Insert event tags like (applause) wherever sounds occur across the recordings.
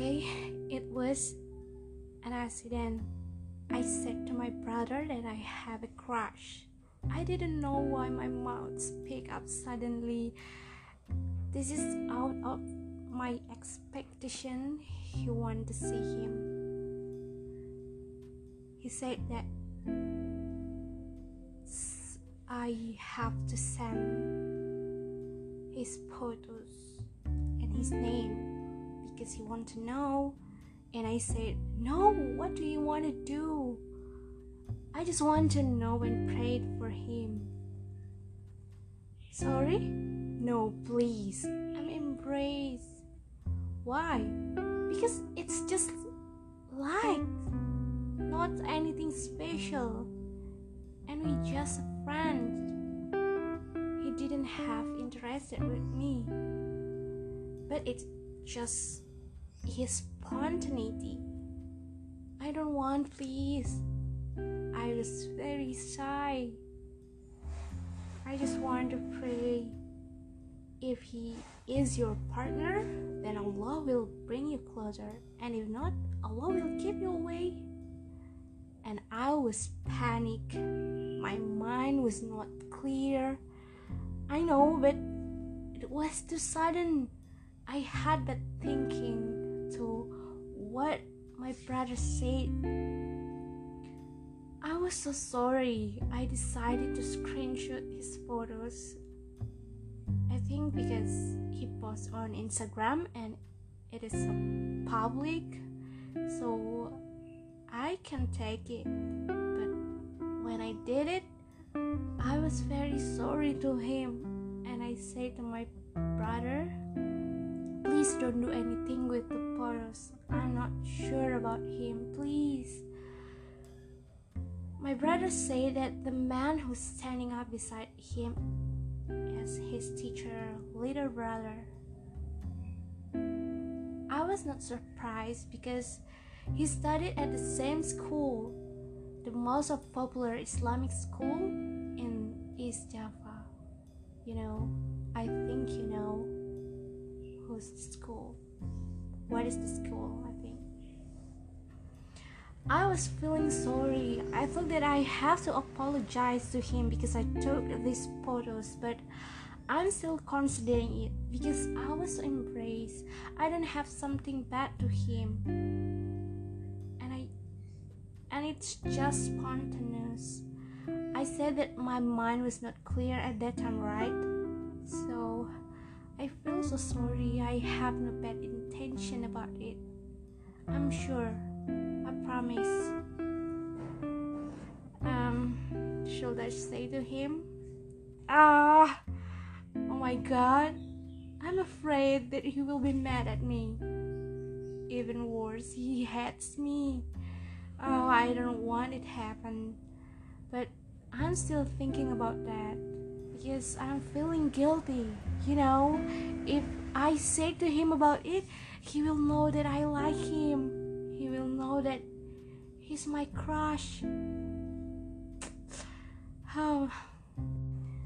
Okay, it was an accident. I said to my brother that I have a crush. I didn't know why my mouth picked up suddenly. This is out of my expectation. He wanted to see him. He said that I have to send his photos and his name because he want to know. And I said, No, what do you want to do? I just want to know and prayed for him. Sorry? No, please. I'm embraced. Why? Because it's just like not anything special. And we just friends. He didn't have interested with me. But it's just his spontaneity. I don't want please. I was very shy. I just want to pray. If he is your partner, then Allah will bring you closer, and if not, Allah will keep you away. And I was panic. My mind was not clear. I know, but it was too sudden. I had that thinking to what my brother said I was so sorry. I decided to screenshot his photos. I think because he posts on Instagram and it is public, so I can take it. But when I did it, I was very sorry to him, and I said to my brother, Please don't do anything with the photos. I'm not sure about him. Please. My brother said that the man who's standing up beside him is his teacher, little brother. I was not surprised because he studied at the same school, the most popular Islamic school in East Java. You know, I think you know who's the school. What is the school? I think. I was feeling sorry. I thought that I have to apologize to him because I took these photos, but I'm still considering it because I was so embraced. I don't have something bad to him. And I and it's just spontaneous. I said that my mind was not clear at that time, right? So I feel so sorry. I have no bad intention about it. I'm sure I promise. Um, should I say to him? Ah, oh my god, I'm afraid that he will be mad at me. Even worse, he hates me. Oh, I don't want it happen. But I'm still thinking about that because I'm feeling guilty. You know, if I say to him about it, he will know that I like him. He will know that He's my crush. Oh,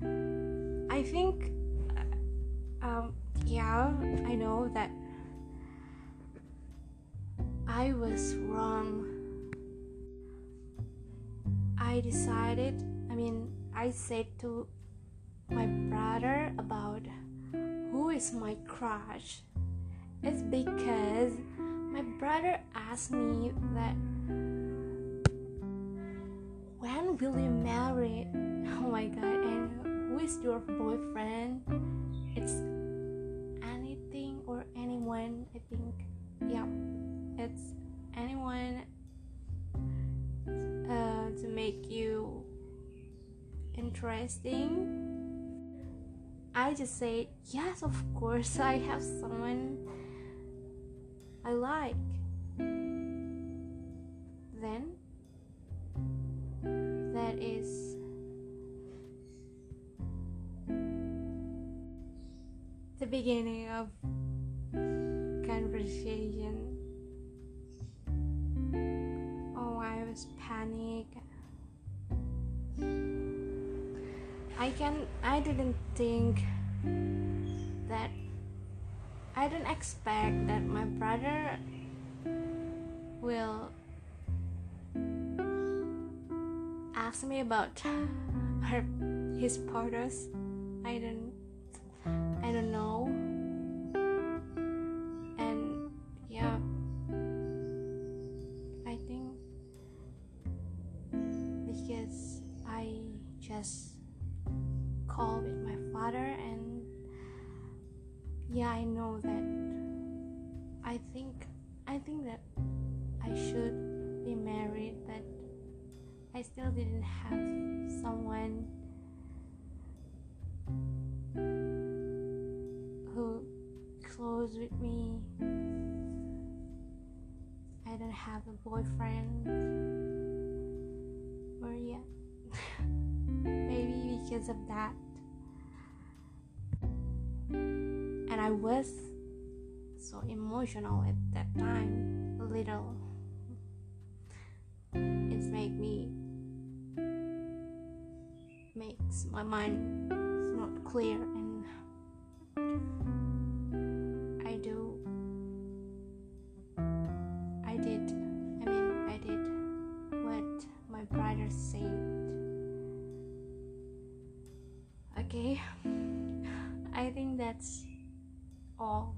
(sighs) I think, uh, um, yeah, I know that I was wrong. I decided, I mean, I said to my brother about who is my crush. It's because my brother asked me that when will you marry? (laughs) Oh my god, and who is your boyfriend? It's anything or anyone, I think. Yeah, it's anyone uh, to make you interesting. I just say, yes, of course, I have someone I like. Then that is the beginning of conversation. Oh, I was panic. I can I didn't think that I didn't expect that my brother will ask me about her his photos. I don't I don't know. And yeah I think because I just called with my father and yeah I know that I think I think that I should be married but I still didn't have someone who close with me. I don't have a boyfriend. Or yeah. (laughs) Maybe because of that. And I was so emotional at that time, a little. It's made me makes my mind not clear and I do I did I mean I did what my brother said okay (laughs) I think that's 哦。